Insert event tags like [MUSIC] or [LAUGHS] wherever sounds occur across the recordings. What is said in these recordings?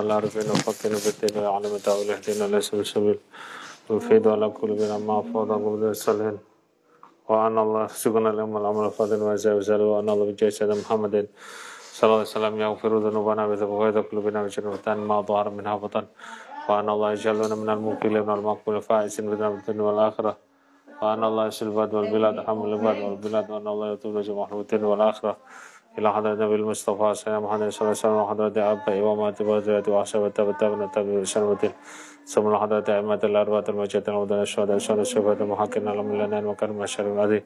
العارفين وفقنا في الدين ويعلم تأويل اهدنا ليس بالسبيل ويفيد على كل بنا ما فوضى قبل الصالحين وأن الله سبحانه الأم الأمر الفاضل وزي وزال وأن الله بجاه سيدنا محمد صلى الله عليه وسلم يغفر ذنوبنا بذنوب قلوبنا وجنوبنا ما ظهر منها بطن. وأن الله يجعلنا من المقبلين من المقبول الفائزين بدنا الدنيا والآخرة. وأن الله يسل البلاد والبلاد حمل البلاد والبلاد. وأن الله يطول جميع الدنيا والآخرة. إلى حضرة النبي المصطفى صلى الله عليه وسلم وحضرة أبائي وأمهاتي وأزواجي وأحسابي تبتغنا تبي بسنة ثم حضرة أئمة الأربعة المجاهدين ومدن الشهداء الشهداء الشهداء المحققين لهم لنا وكرم الشر العظيم.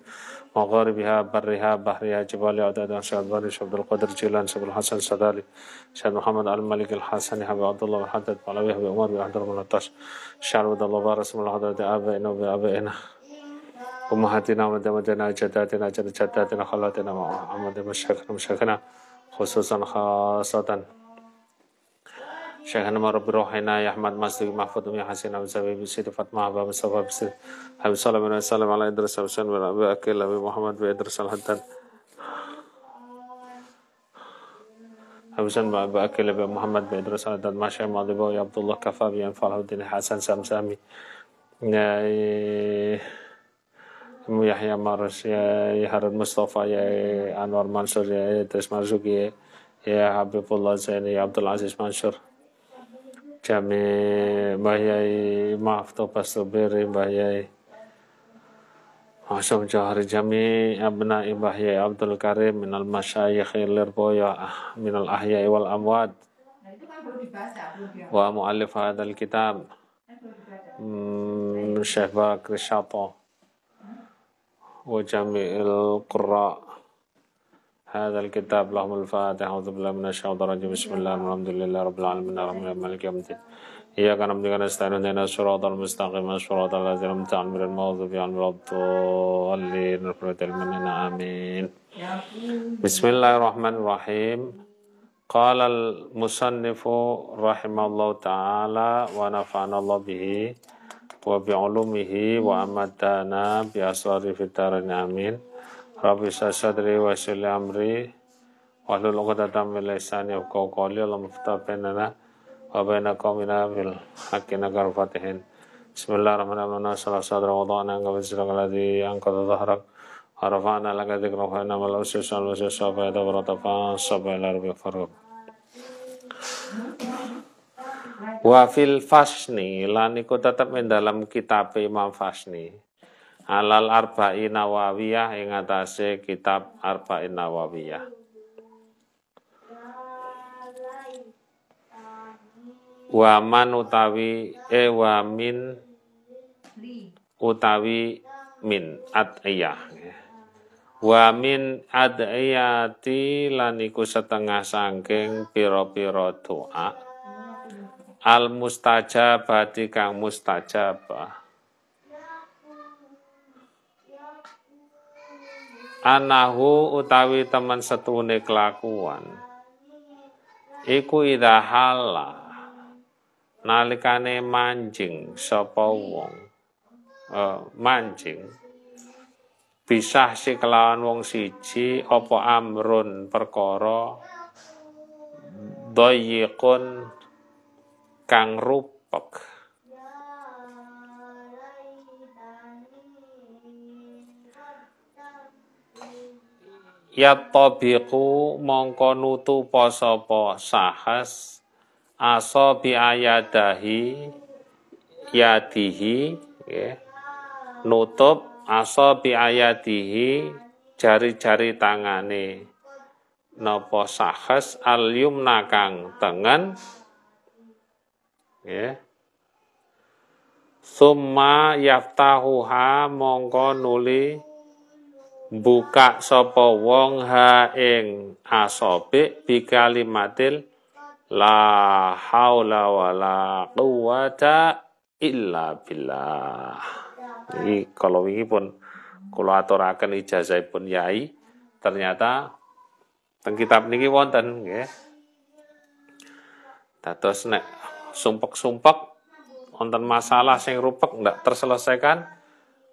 مغاربها برها بحرها جبال أعداد شهد باري عبد القادر جيلان شبه الحسن السدالي شهد محمد الملك الحسن حبيب عبد الله الحدد علوي حبيب عمر بن عبد المنطش شهر عبد الله بارس من حضرة آبائنا وبآبائنا أمهاتنا ودمتنا جداتنا جد جداتنا خالاتنا محمد مشايخنا مشايخنا خصوصا خاصة شيخنا مرب روحنا يا أحمد مصدق محفوظ يا حسين أبو زبيب بسيد فاطمة أبو مصطفى بسيد صلى الله عليه وسلم على إدريس حسين بن أبي أكيل أبي محمد بإدريس الحداد حسين بن أبي أكيل أبي محمد بإدريس الحداد ما شاء الله يا عبد الله كفى بأنفال الدين حسن سامسامي Mu Yahya Marus, ya, ya Harun Mustafa, ya Anwar Mansur, ya Idris Marzuki, ya, ya Habibullah Zaini, ya Abdul Aziz Mansur. Jami Mbah Yai Maaf Tobas Tubiri, Mbah Yai. Masum Johari Jami Abna Mbah Yai Abdul Karim Minal Masyayikh Lirboya Minal Ahyai wal Amwad Wa Mu'alif Hadal Kitab. Syekh Bakri Syato وجميع القراء. هذا الكتاب لهم الفاتحة. أعوذ بالله من الشيطان الرجيم. بسم الله الحمد لله رب العالمين. الرحمن مالك يوم الدين. إياك نعبد وإياك نستعين اهدنا الصراط المستقيم. صراط الذين أنعمت عليهم غير المغضوب عليهم ولا الضالين. آمين. بسم الله الرحمن الرحيم. قال المصنف رحمه الله تعالى ونفعنا الله به wa bi'ulumihi wa amadana bi asrari fitarin amin. Rabbi sasadri wa sili amri. Wa hlul uqdatan min lisani yafqahu qawli. Allahumma ftah bainana wa baina qaumina bil haqqi nagar fatihin. Bismillahirrahmanirrahim. Salah sadra wa inna mal usus al usus wa fayda wa Wa fil fasni lan iku tetep ing dalam kitab Imam Fasni. Alal Arba'in Nawawiyah ing atase kitab Arba'in Nawawiyah. Waman utawi e wamin utawi min adiyah. Wa min adiyati lan iku setengah sangking pira-pira doa al mustajabati kang mustajabah. Anahu utawi teman setune kelakuan. Iku idha hala nalikane manjing sapa wong. Uh, manjing. Bisa si kelawan wong siji apa amrun perkara? Doyikun kang rupek ya tabiqu mongko nutu sapa sahas aso bi ayadahi yadihi ya. nutup aso bi ayadihi jari-jari tangane napa sahas al yumna kang tengen ya summa yaftahuha mongko nuli buka sapa wong ha ing asobe bi kalimatil la haula wala quwata illa billah. Ini kalau ini pun kalau aturaken ijazah pun yai ternyata teng kitab niki wonten nggih. Dados nek sumpek-sumpek wonten masalah sing rupek ndak terselesaikan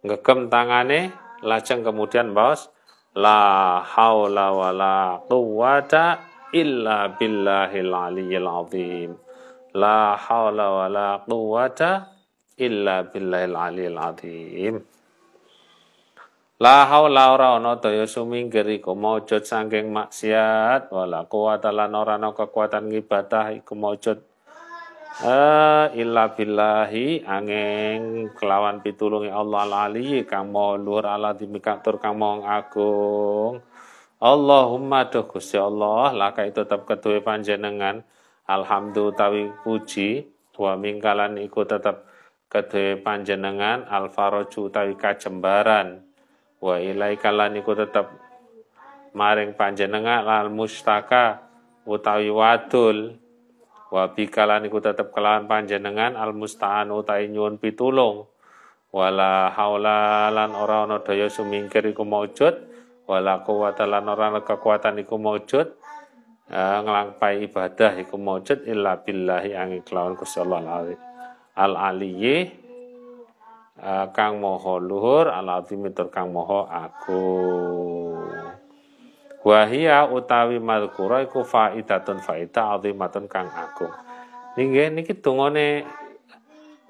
ngegem tangane lajeng kemudian baos la haula wala quwata illa billahil aliyyil azim. La haula wa la quwata illa billahil aliyyil azim. La haula ora ana daya sumingkir iku maujud saking maksiat wala quwata lan ora ana kekuatan ngibadah iku maujud Uh, illa billahi angin kelawan pitulungi Allah al-ali kang luhur ala dimikatur kang agung. Allahumma duh Gusti Allah laka itu tetap ketuwe panjenengan. Alhamdu tawi puji wa mingkalan iku tetap ketuwe panjenengan. Alfaroju tawi kajembaran. Wa ilaikalan iku tetap maring panjenengan. Al mustaka utawi wadul wa bikalan iku tetep kelawan panjenengan al musta'an utai nyuwun pitulung. Wala haula lan ora ana daya sumingkir iku maujud wala quwata lan ora ana kekuatan iku maujud uh, nglangpai ibadah iku maujud illa billahi angin kelawan Gusti Allah al aliyyi uh, kang moho luhur al azim kang moho agung Wahia utawi madhkura iku faidatun faida azimatun kang agung. Niki niki tungone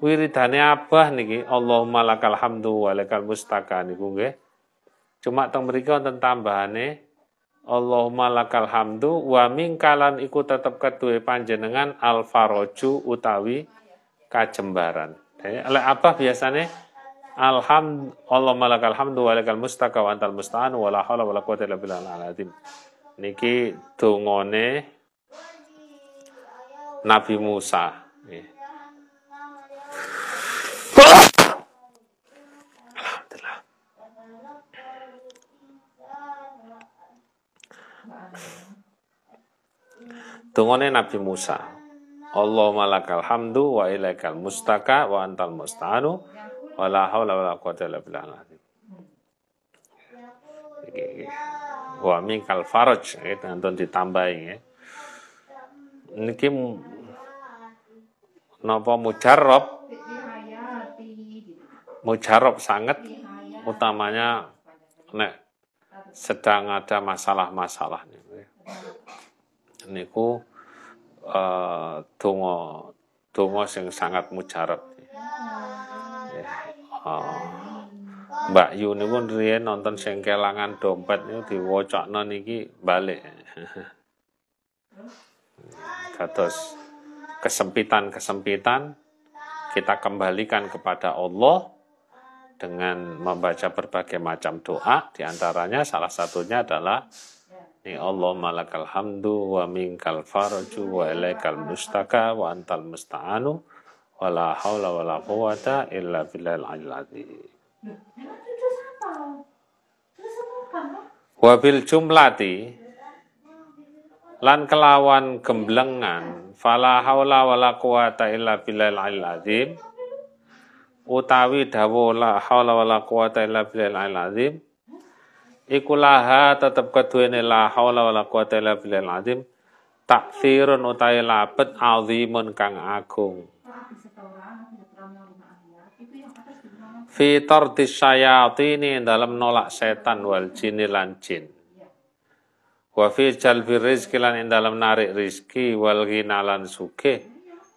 wiridane abah niki Allahumma lakal hamdu wa lakal mustaka niku nggih. Cuma teng mriki wonten tambahane Allahumma lakal hamdu wa mingkalan iku tetep keduwe panjenengan al faroju utawi kajembaran. Oleh apa biasanya Alhamd Allah malakal hamdu wa lakal mustaka wa antal musta'an wa la haula wa la quwwata illa billahil azim. Niki dungone Nabi Musa. Alhamdulillah. Dungone Nabi Musa. Allah malakal hamdu wa ilaikal mustaka wa antal musta'anu wala haula wala quwata illa billah. Wa min kal faraj itu nanti ditambahi ya. Niki napa mujarrab? Mujarrab sangat utamanya nek sedang ada masalah-masalah niku uh, donga donga sing sangat mujarab Oh. Mbak Yu pun riyen nonton sing kelangan dompet niku diwacakno niki balik. [LAUGHS] Kados kesempitan-kesempitan kita kembalikan kepada Allah dengan membaca berbagai macam doa di antaranya salah satunya adalah ni Allah malakal hamdu wa minkal faraju wa ilaikal mustaka wa antal musta'anu wala haula wala quwata illa billahil aliyil azim. Wabil jumlati lan kelawan gemblengan fala haula wala quwata illa billahil aliyil azim. Utawi dawa la haula wala quwata illa billahil aliyil azim iku laha tetep keduwene la haula wala quwata illa billahil azim. Taksirun utawi labet azimun kang agung fi tardis syayatini dalam nolak setan wal jini lan jin. Wa fi jalbi rizki lan dalam narik rizki wal ghina lan suke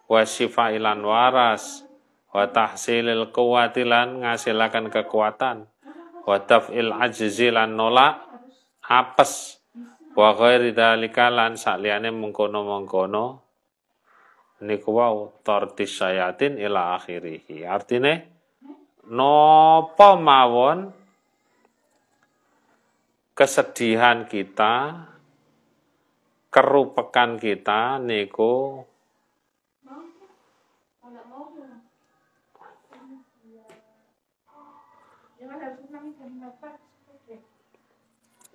wa syifa ilan waras. Wa tahsilil quwati lan ngasilakan kekuatan. Wa taf'il ajzi lan nolak apes. Wa ghairi dalika lan sakliyane mengkono-mengkono. Niku wau tardis syayatin ila akhirih artine nopo mawon kesedihan kita kerupekan kita niku.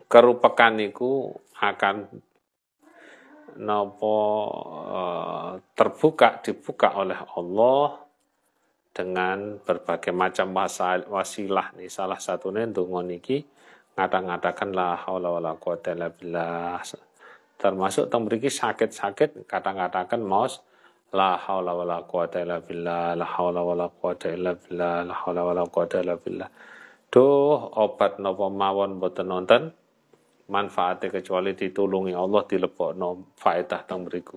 Kerupekan niku akan nopo uh, terbuka dibuka oleh Allah dengan berbagai macam wasilah nih. Salah satunya donga niki ngata-ngatakan la haula wala quwata illa billah. Termasuk teng mriki sakit-sakit kata-katakan maus la haula wala quwata illa billah la haula wala quwata illa billah la haula wala quwata illa billah. Obat napa mawon nonton manfaatnya kecuali ditulungi Allah no faedah teng beriku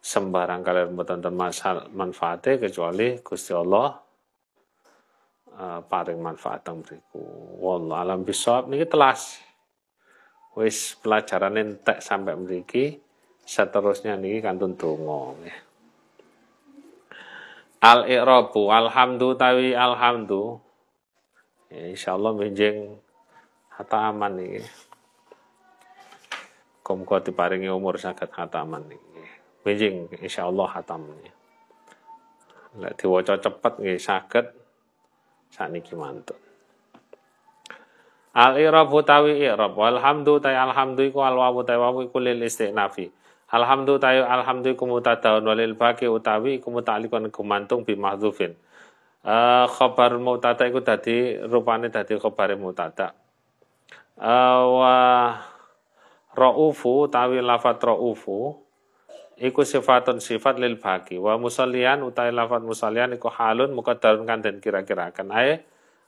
sembarang kalian mboten masalah manfaatnya kecuali Gusti Allah uh, paring manfaat teng beriku wallah alam bisawab. Niki telas. Wis pelajaran entek sampai mriki. Seterusnya niki kantun donga nggih. Al i'rabu alhamdu tawi alhamdu. Ya, benjing hata aman nih Muga diparingi umur saged hataman niki. Benjing insyaallah hatam niki. Lek diwaca cepet nggih saged sakniki mantun. Al i'rab utawi i'rab walhamdu ta alhamdu iku al wawu ta wawu iku lil istinafi. Alhamdu ta alhamdu iku mutadaun walil baqi utawi iku muta'alliqun gumantung bi mahdzufin. Uh, khabar mutada iku dadi rupane dadi khabar mutada. Uh, wa Ra'ufu tawi lafat ra'ufu iku sifatun sifat lil baki. Wa musallian utawi lafat musallian iku halun muqaddarun kan den kira-kirakan ae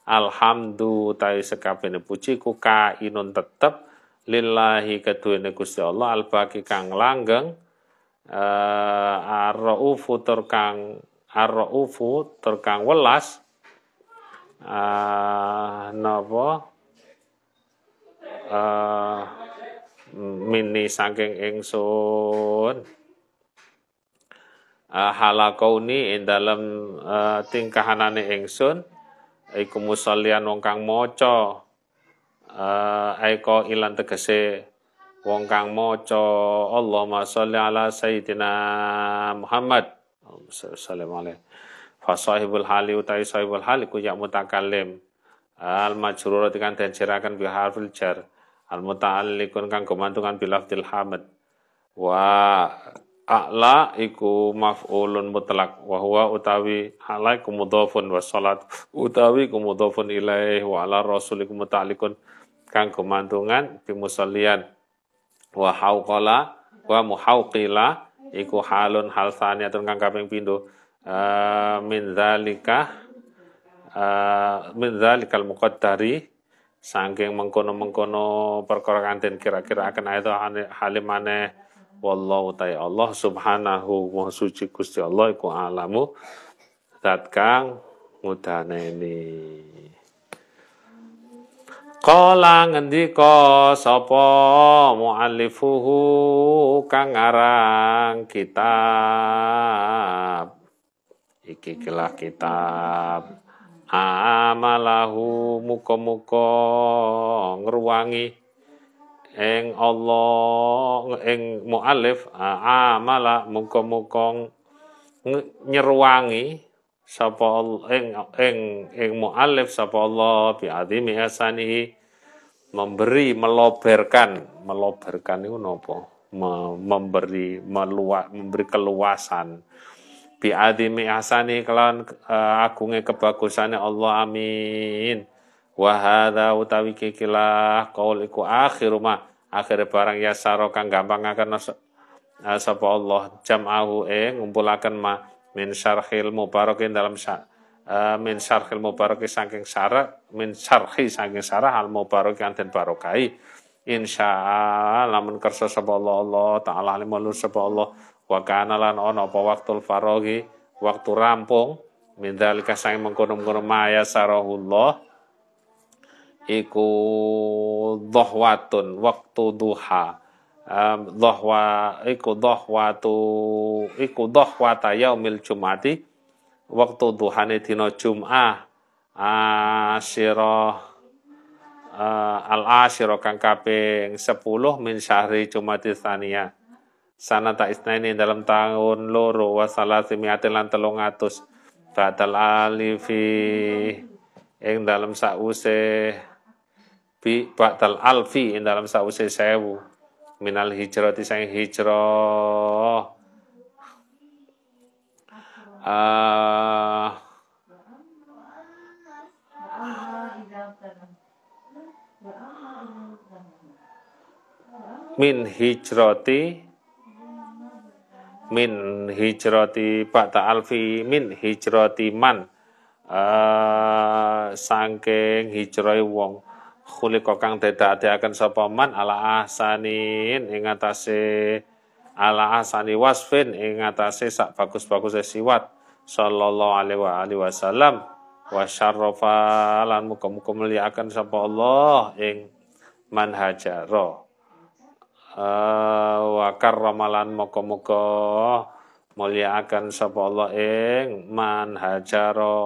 alhamdu utawi sekabehane puji ku kainun tetep. Lillahi keduwene Gusti Allah al baki kang langgeng uh, ar-ra'ufu tur kang ar-ra'ufu tur kang welas. Uh, napa? Uh, mini saking ingsun uh, halakauni ing dalam uh, tingkahanane ingsun iku musallian wong kang maca. Uh, aiko ilan tegese wong kang maca Allahumma sholli ala sayyidina Muhammad. Sallallahu alaihi fa sahibul hali utai sahibul hali ku ya mutakallim al majrur kan den jerakan bi harfil jar. Al muta'alliqun kang gumantungan bilafdil hamad. Wa a'la iku maf'ulun mutlak wa huwa utawi ala iku mudhafun wa salat utawi iku mudhafun ilaih wa ala rasul iku kang gumantungan bi musallian wa hauqala wa muhauqila iku halun hal saniyatun kang kaping pindho. Uh, min zalika uh, min zalikal muqaddari saking mengkono-mengkono perkara kanten kira-kira akan ayat halimane wallahu ta'ala Allah subhanahu wa suci Gusti Allah iku alamu. Zat kang mudaneni Kala ngendika sapa muallifuhu kang aran kitab. Iki kelah kitab. Amalahu muka-muka ngruwangi ing Allah ing muallif amala muka-muka nyerwangi sapa ing ing ing muallif sapa Allah bi azimi asanihi memberi meloberkan. Meloberkan itu napa memberi meluas memberi keluasan. Bi adimi ahsani kelawan uh, agunge kebagusane Allah amin wa hadza utawi kikilah qaul iku akhir ma. Akhir barang ya saro kang gampang akan uh, sapa Allah. Jam'ahu e ngumpulaken ma min syarhil mubarakin dalam uh, min syarhil mubaraki saking syarah min syarhi saking syarah al mubaraki anten barokai. Insya lamun kersa sapa Allah Allah taala alimul sapa Allah. Wa kana lan ono apa waktul farogi waktu rampung. Min dzalika sang mengkono-mengkono maya sarahullah iku dhahwatun waktu duha. Um, dhahwa iku dhahwatu iku dhahwata yaumil jumati. Waktu duhane dina Jum'ah asyirah uh, al asyirah kang kaping 10 min syahri Jumati tsaniyah. Sanata isnaini dalam tahun loro wa salasimiatin lan telung atus. Badal alifi ing dalam sause bi badal alfi ing dalam sause sewu. Minal hijrati sang hijrah. Uh, min hijrati min hijrati ba'da alfi min hijrati man. Uh, sangking hijrai wong khuliqa kang dadekaken sapa man? Ala ahsanin ing atase ala ahsani wasfin ing atase sak bagus-bagus siwat. Sallallahu alaihi wa alihi wasallam. Wa syarrafa lan muga-muga sapa Allah ing man hajaro uh, wa karramalan muga-muga muliakan sapa Allah ing man hajaro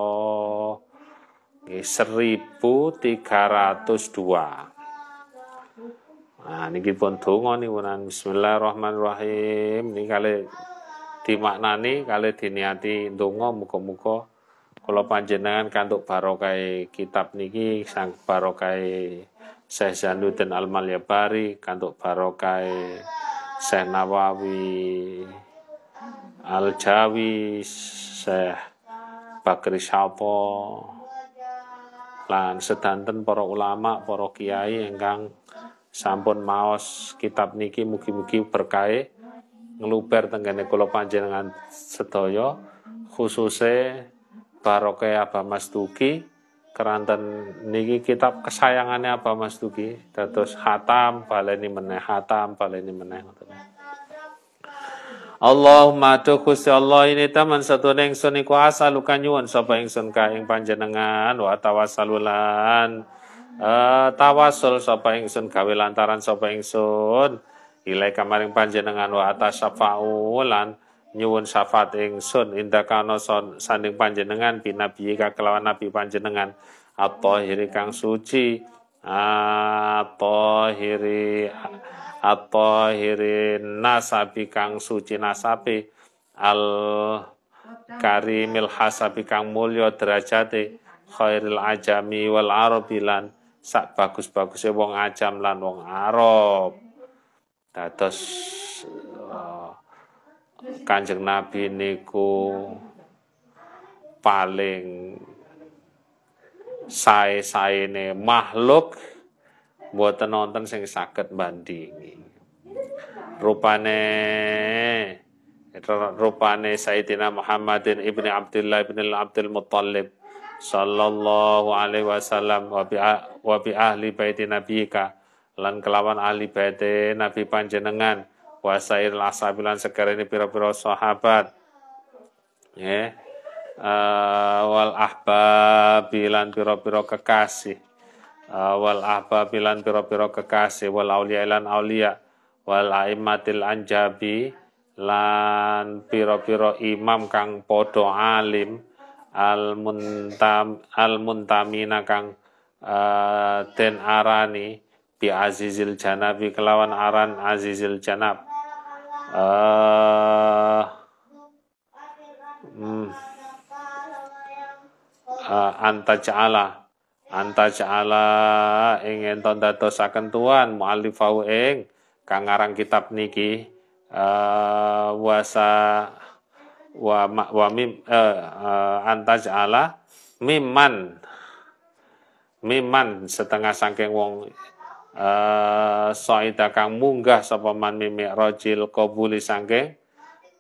1302 Nah, niki pun donga niku Bismillahirrahmanirrahim. Niki kali dimaknani kali diniati donga muga-muga kula panjenengan kantuk barokah kitab niki sang barokah Syekh Zainuddin Al-Malyabari kantuk barokah Syekh Nawawi Al-Jawi Syekh Bakri Syapo lan sedanten para ulama, para kiai ingkang sampun maos kitab niki mugi-mugi berkah ngeluber tenggene kula panjenengan sedaya khususe barokah Abah Mas Duki keranten niki kitab kesayangannya Abah Mas Duki dados hatam baleni meneh hatam baleni meneh Allahumma tu Gusti Allah ini taman satu ingsun iku asaluka nyuwun sapa ingsun ka ing panjenengan? Wa tawassalulan. Uh, tawasul sapa ingsun gawe lantaran sapa ingsun. Ilai kamaring panjenengan wa atas syafa'ulan nyuwun syafaat ingsun. Indakana sanding panjenengan binabi kelawan nabi panjenengan. Atau hiri kang suci atau hiri at-tahirin nasabi kang suci nasabi al karimil hasabi kang mulya derajate khairil ajami wal arabilan sak bagus-bagusnya wong ajam lan wong arab. Dados uh, Kanjeng Nabi niku paling sae-saene makhluk mboten nonton sing saged bandingi. Rupane rupane Sayyidina Muhammadin ibni Abdullah ibni Abdul Muttalib sallallahu alaihi wasallam wa bi, ahli baiti nabiyika lan kelawan ahli baiti nabi panjenengan wa sair asabilan sekarang ini pira-pira sahabat ya uh, wal ahbabilan pira-pira kekasih. Uh, wal ahbabilan piro-piro kekasih. Wal aulia lan aulia wal aimatil anjabi lan piro-piro imam kang podo alim. Al muntam al muntamina kang uh, den arani bi azizil janabi kelawan aran azizil janab. Uh, hmm, uh, anta ja'ala anta ja'ala ing enton dadosaken tuan muallifau ing kang aran kitab niki. Uh, wasa wa ma, wa mim uh, uh, anta ja'ala miman. Miman setengah saking wong. Uh, soida kang munggah sapa man mimi rojil qabuli saking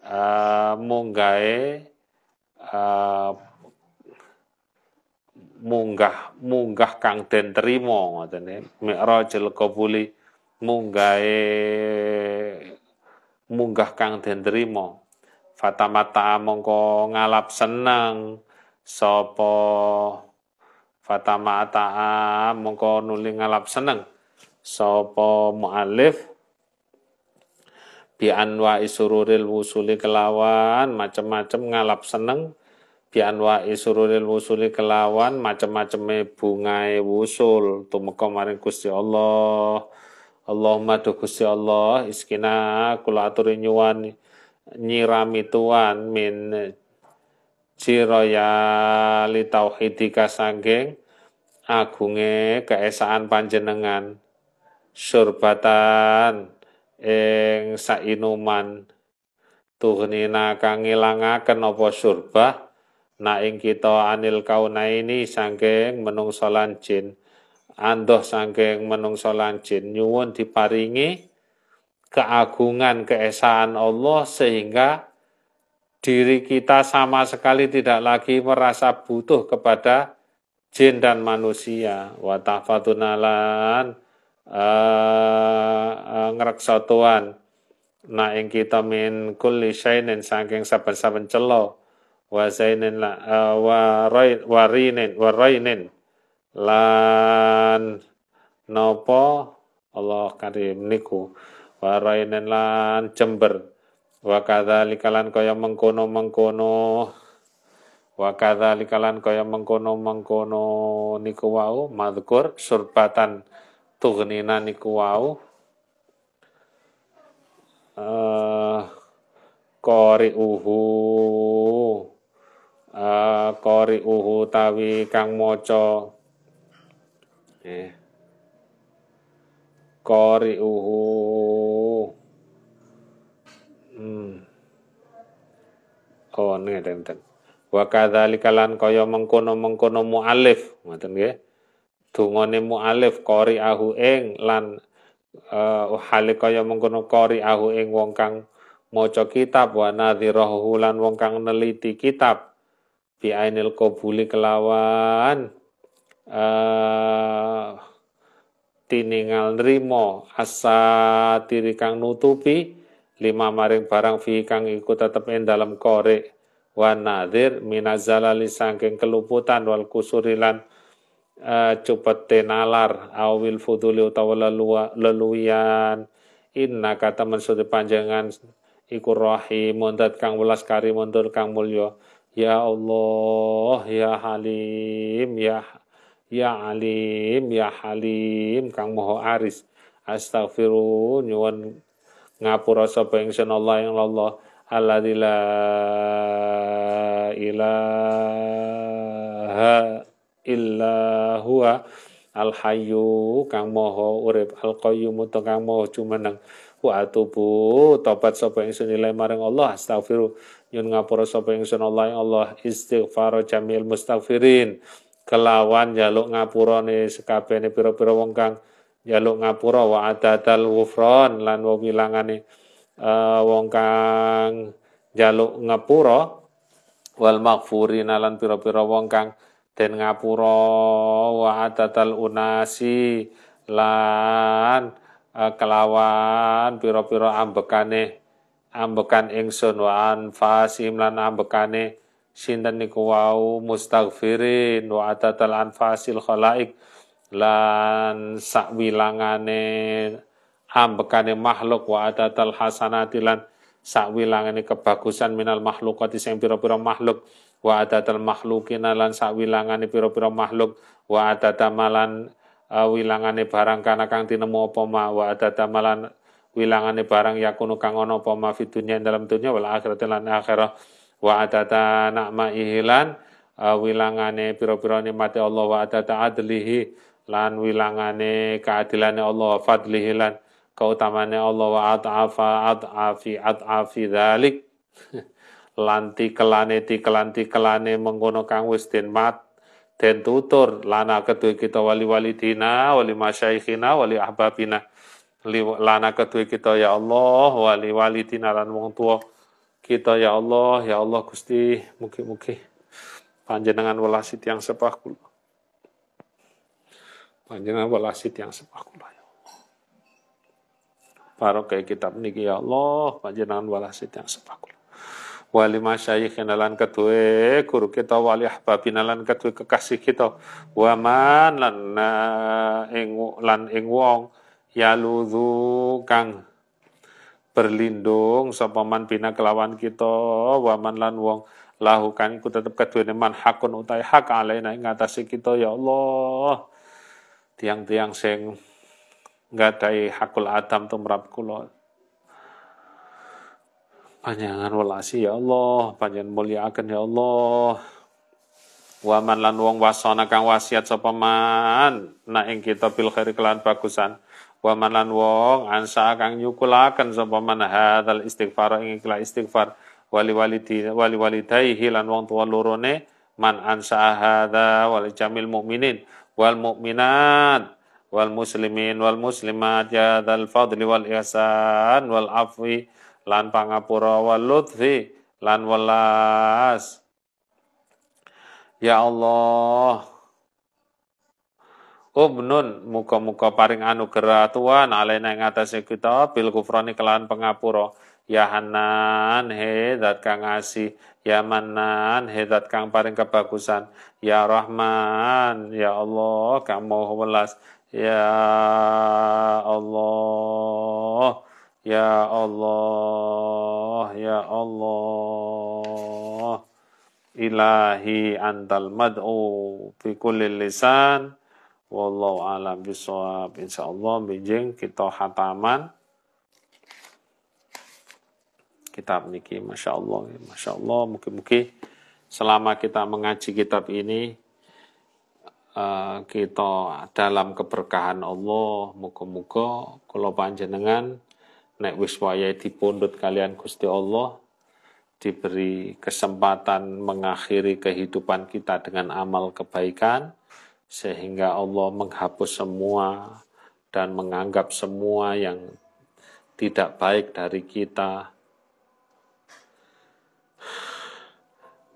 uh, munggahe uh, munggah munggah kang den trima ngoten e mi'rajul qabuli munggahe munggah kang den trima fatamata mongko ngalap seneng. Sapa fatamata mongko nuli ngalap seneng. Sapa muallif bi anwa isururil wusuli kelawan macem-macem ngalap seneng bianwa isurulil wusuli kelawan macam-macame bungae wusul. Tumeka maring Gusti Allah. Allahumma do Gusti Allah iskina kula aturi nyuwun nyirami tuan min ciraya li tauhidika sanggeng agunge keesaan panjenengan. Surbatan ing sainuman. Tuhnina kang ngilangaken apa surbah na ing kita anil kaunaini sangking menungso lan jin andoh sangking menungso lan jin nyuwun diparingi keagungan keesaan Allah sehingga diri kita sama sekali tidak lagi merasa butuh kepada jin dan manusia. Wa tahfatuna lan uh, uh, ngreksa ing kita min kulli syainin saking saben-saben celo wa zainin la uh, wa rain wa rainin. Lan nopo? Allah karim niku. Wa rainin lan jember. Wa kadzalika lan kaya mengkono-mengkono. Wa kadzalika lan kaya mengkono-mengkono niku wau. Madkur surbatan tughnina niku wau. Uh, kori uhu uh, kori uhu tawi kang moco eh kori uhu hmm. oh ngeten ten wa kadzalika lan kaya mengkono-mengkono mualif. Ngoten nggih. Dungane mualif kori ahu ing lan uh, hale kaya mengkono kori ahu ing wong kang maca kitab. Wa nadhirahu lan wong kang neliti kitab bi ainil qabuli kelawan uh, tiningal nrimo asa tiri kang nutupi lima maring barang fi kang iku tetep ing dalam korek. Wa nadir minazalali sangking keluputan wal kusurilan uh, cepet tenalar awil fuduli utawa leluwian inna kata mensuti panjangan iku rahim mundat kang welas kari mundur kang mulya ya Allah ya Halim ya Ya Alim, Ya Halim, Kang Moho Aris. Astaghfiru nyuwun ngapura sapa ingsun Allah yang Allah alladzi la ilaha illa huwa al hayyu kang moho urip al qayyum kang moho jumeneng. Wa atubu tobat sapa ingsun nilai maring Allah. Astaghfiru nyun ngapura sapa ingsun Allah? Yang Allah istighfar jamil mustaghfirin. Kelawan jaluk ngapurane sekabehane pira-pira wong kang jaluk ngapura wa adatal ghufran lan wa wilangane uh, wong kang jaluk ngapura wal maghfurin lan pira-pira wong kang den ngapura wa adatal unasi lan uh, kelawan pira-pira ambekane ambekan ingsun wa anfasim lan ambekane. Sinten niku wau? Mustaghfirin wa atatal anfasil khalaik. Lan sakwilangane ambekane makhluk wa atatal hasanati lan sakwilangane kebagusan minal makhlukati sing pira-pira makhluk. Wa atatal makhlukin lan sakwilangane pira-pira makhluk. Wa atatamalan uh, wilangane barang kana kang tinemu apa ma. Wa atatamalan wilangane barang yakunu kang ana apa ma fi dunya dalam dunya wal akhirat lan akhirah. Wa atata nakma ihilan uh, wilangane piro-piro nikmati Allah wa atata adlihi lan wilangane keadilane Allah wa fadlihi lan keutamane Allah wa at'afa at'afi at'afi dhalik. [LAUGHS] Lan tikelane tikelan tikelane mengkono kang wis den mat den tutur lana kedua kita wali wali dina wali masyaikhina wali ahbabina lana kedua kita ya Allah wali wali dina lan wong tua kita ya Allah, ya Allah Gusti, mugi-mugi panjenengan welasit yang sepah kula. Panjenengan welasit yang sepah kula ya Allah. Barokah kitab niki ya Allah, panjenengan welasit yang sepah kula. Wali masyayikh lan kedue guru kita wali ahbabin lan kedue kekasih kita waman lan ing lan ing wong yaluzu kang berlindung sapa man bina kelawan kita waman lan wong lahukan ku tetep kaduwe man hakun utai hak alaina ing atase kita ya Allah. Tiang-tiang sing ngadai hakul adam tumrap kula. Panjangan welasi ya Allah. Panjangan muliakan ya Allah. Waman lan wong wasana kang wasiat sapa man. Na ing kita bil khairi kelan bagusan wa manan wong ansa kang nyukulaken sapa man hadzal istighfar ing ikhlas istighfar wali walidi wali walidayhi lan wong tuwa lorone man ansa hadza wal jamil mukminin wal mukminat wal muslimin wal muslimat ya dzal fadli wal ihsan wal afwi lan pangapura wal lutfi lan welas. Ya Allah Ubnun muka-muka paring anugerah Tuhan alaina ing atase kita bil kufrani kelawan pengapura. Ya hanan he zat kang ngasih ya manan he zat kang paring kebagusan. Ya rahman ya Allah kang mau welas. Ya Allah ya Allah ya Allah. Ilahi antal mad'u fi kulli lisan Wallahu alam bisawab. Insyaallah bijing kita hataman. Kitab niki Masya Allah Masya Allah mungkin-mungkin selama kita mengaji kitab ini uh, kita dalam keberkahan Allah muka-muka kalau panjenengan nek wis wayahe dipundhut kalian Gusti Allah diberi kesempatan mengakhiri kehidupan kita dengan amal kebaikan sehingga Allah menghapus semua dan menganggap semua yang tidak baik dari kita.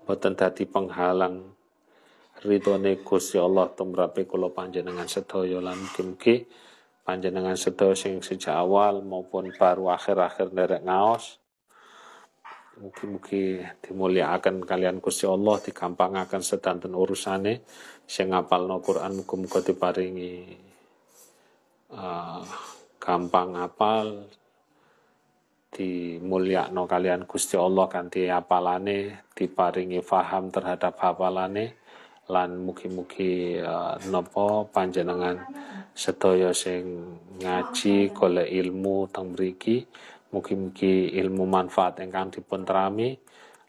Boten dadi penghalang ridhone Gusti Allah. Tumrape kula panjenengan sedaya lan mugi panjenengan sedaya sing sejak awal maupun baru akhir-akhir nderek ngaos Mugi-mugi dimuliakan kalian Gusti Allah digampangaken sedanten urusane. Sing ngapalno Quran muga-muga diparingi uh, gampang apal. Dimulyakno kalian Gusti Allah kanthi apalane diparingi faham terhadap hafalane. Lan mugi-mugi uh, nopo panjenengan sedaya sing ngaji golek ilmu teng mriki Mugi-mugi ilmu manfaat ingkang dipun terami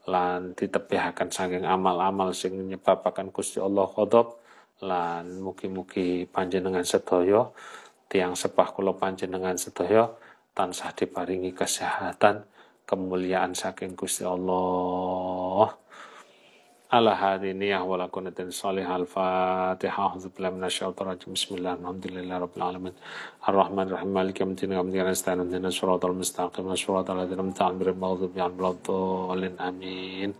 lan ditepihaken saking amal-amal sing nyebabaken Gusti Allah ghadab lan mugi-mugi panjenengan sedaya tiang sepah kula panjenengan sedaya tansah diparingi kesehatan kemuliaan saking Gusti Allah ala hadiniyah wa lakunatin salih al-fatihah a'udzubillahi minasyaitonir rajim bismillah alhamdulillahi rabbil alamin. Arrahman rahim maliki yaumiddin hamdan nasta'in ihdinas siratal mustaqim siratal ladzina an'amta 'alaihim maghdubi 'alaihim waladdallin amin.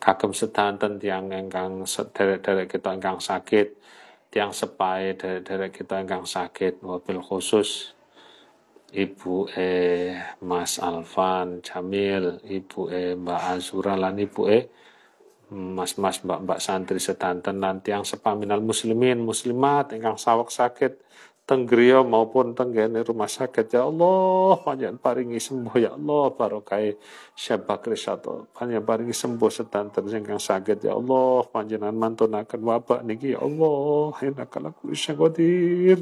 Kagem sedanten tiang ingkang sederek-derek kita ingkang sakit tiang sepai derek-derek kita ingkang sakit. Wabil khusus Ibu E Mas Alvan Jamil, Ibu E Mbak Azura lan Ibu E mas-mas mbak-mbak santri sedanten nanti yang sepaminal muslimin muslimat ingkang sawak sakit tenggriya maupun tenggene rumah sakit. Ya Allah panjang paringi sembuh ya Allah barokai syabak risato panjang paringi sembuh sedanten ingkang sakit ya Allah panjenengan mantunaken wabak niki ya Allah innakalak kulli qadir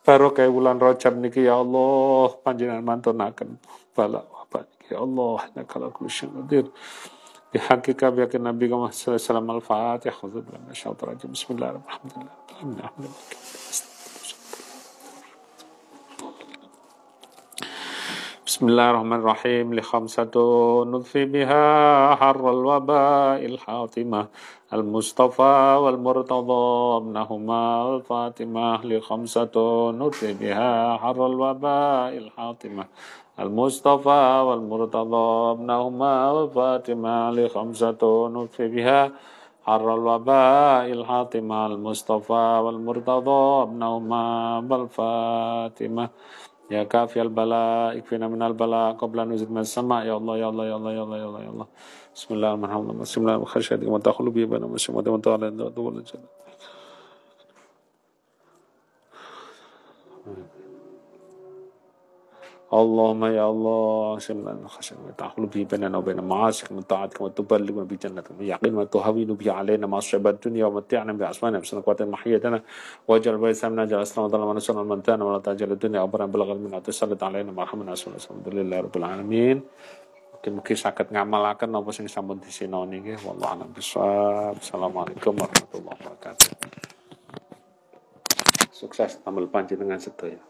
barokai wulan rajab niki ya Allah panjenengan mantunaken balak wabak niki ya Allah innakalak kulli qadir بحق كافية النبي صلى الله عليه وسلم الفاتح خذ من الشيطان الرجيم. بسم الله الرحمن الرحيم. بسم الله الرحمن الرحيم. لخمسة نطفي بها حر الوباء الحاطمة المصطفى والمرتضى ابنهما الفاطمة. لخمسة نطفي بها حر الوباء الحاطمة المصطفى والمرتضى ابنهما والفاطمة لخمسة نطفي بها. حر الوباء الحاطمة المصطفى والمرتضى ابنهما والفاطمة. يا كافي البلاء اكفنا من البلاء قبل أن نزيد من السماء. يا الله يا الله يا الله يا الله يا الله, يا الله. بسم الله الرحمن الرحيم. بسم الله الرحمن الرحيم. تخلو بي بين مسلم دول الجنة اللهم يا الله سمنا خشم تعقل به بيننا وبين معاشك من طاعتك وتبلغنا بجنتك يقين وتهون به علينا مصعب الدنيا ومتعنا بأسمائنا بسنة قوات محيتنا واجعل بيت سمنا جل أسلام ظلم ونسلم المنتانا ولا تجعل الدنيا أبرا بلغ المنى تسلط علينا مرحمنا سنة الحمد لله رب العالمين Mungkin-mungkin sakit ngamalakan apa sing sampun disinoni nggih wallahu a'lam bishawab. Assalamualaikum warahmatullahi wabarakatuh. Sukses tampil panjenengan sedaya.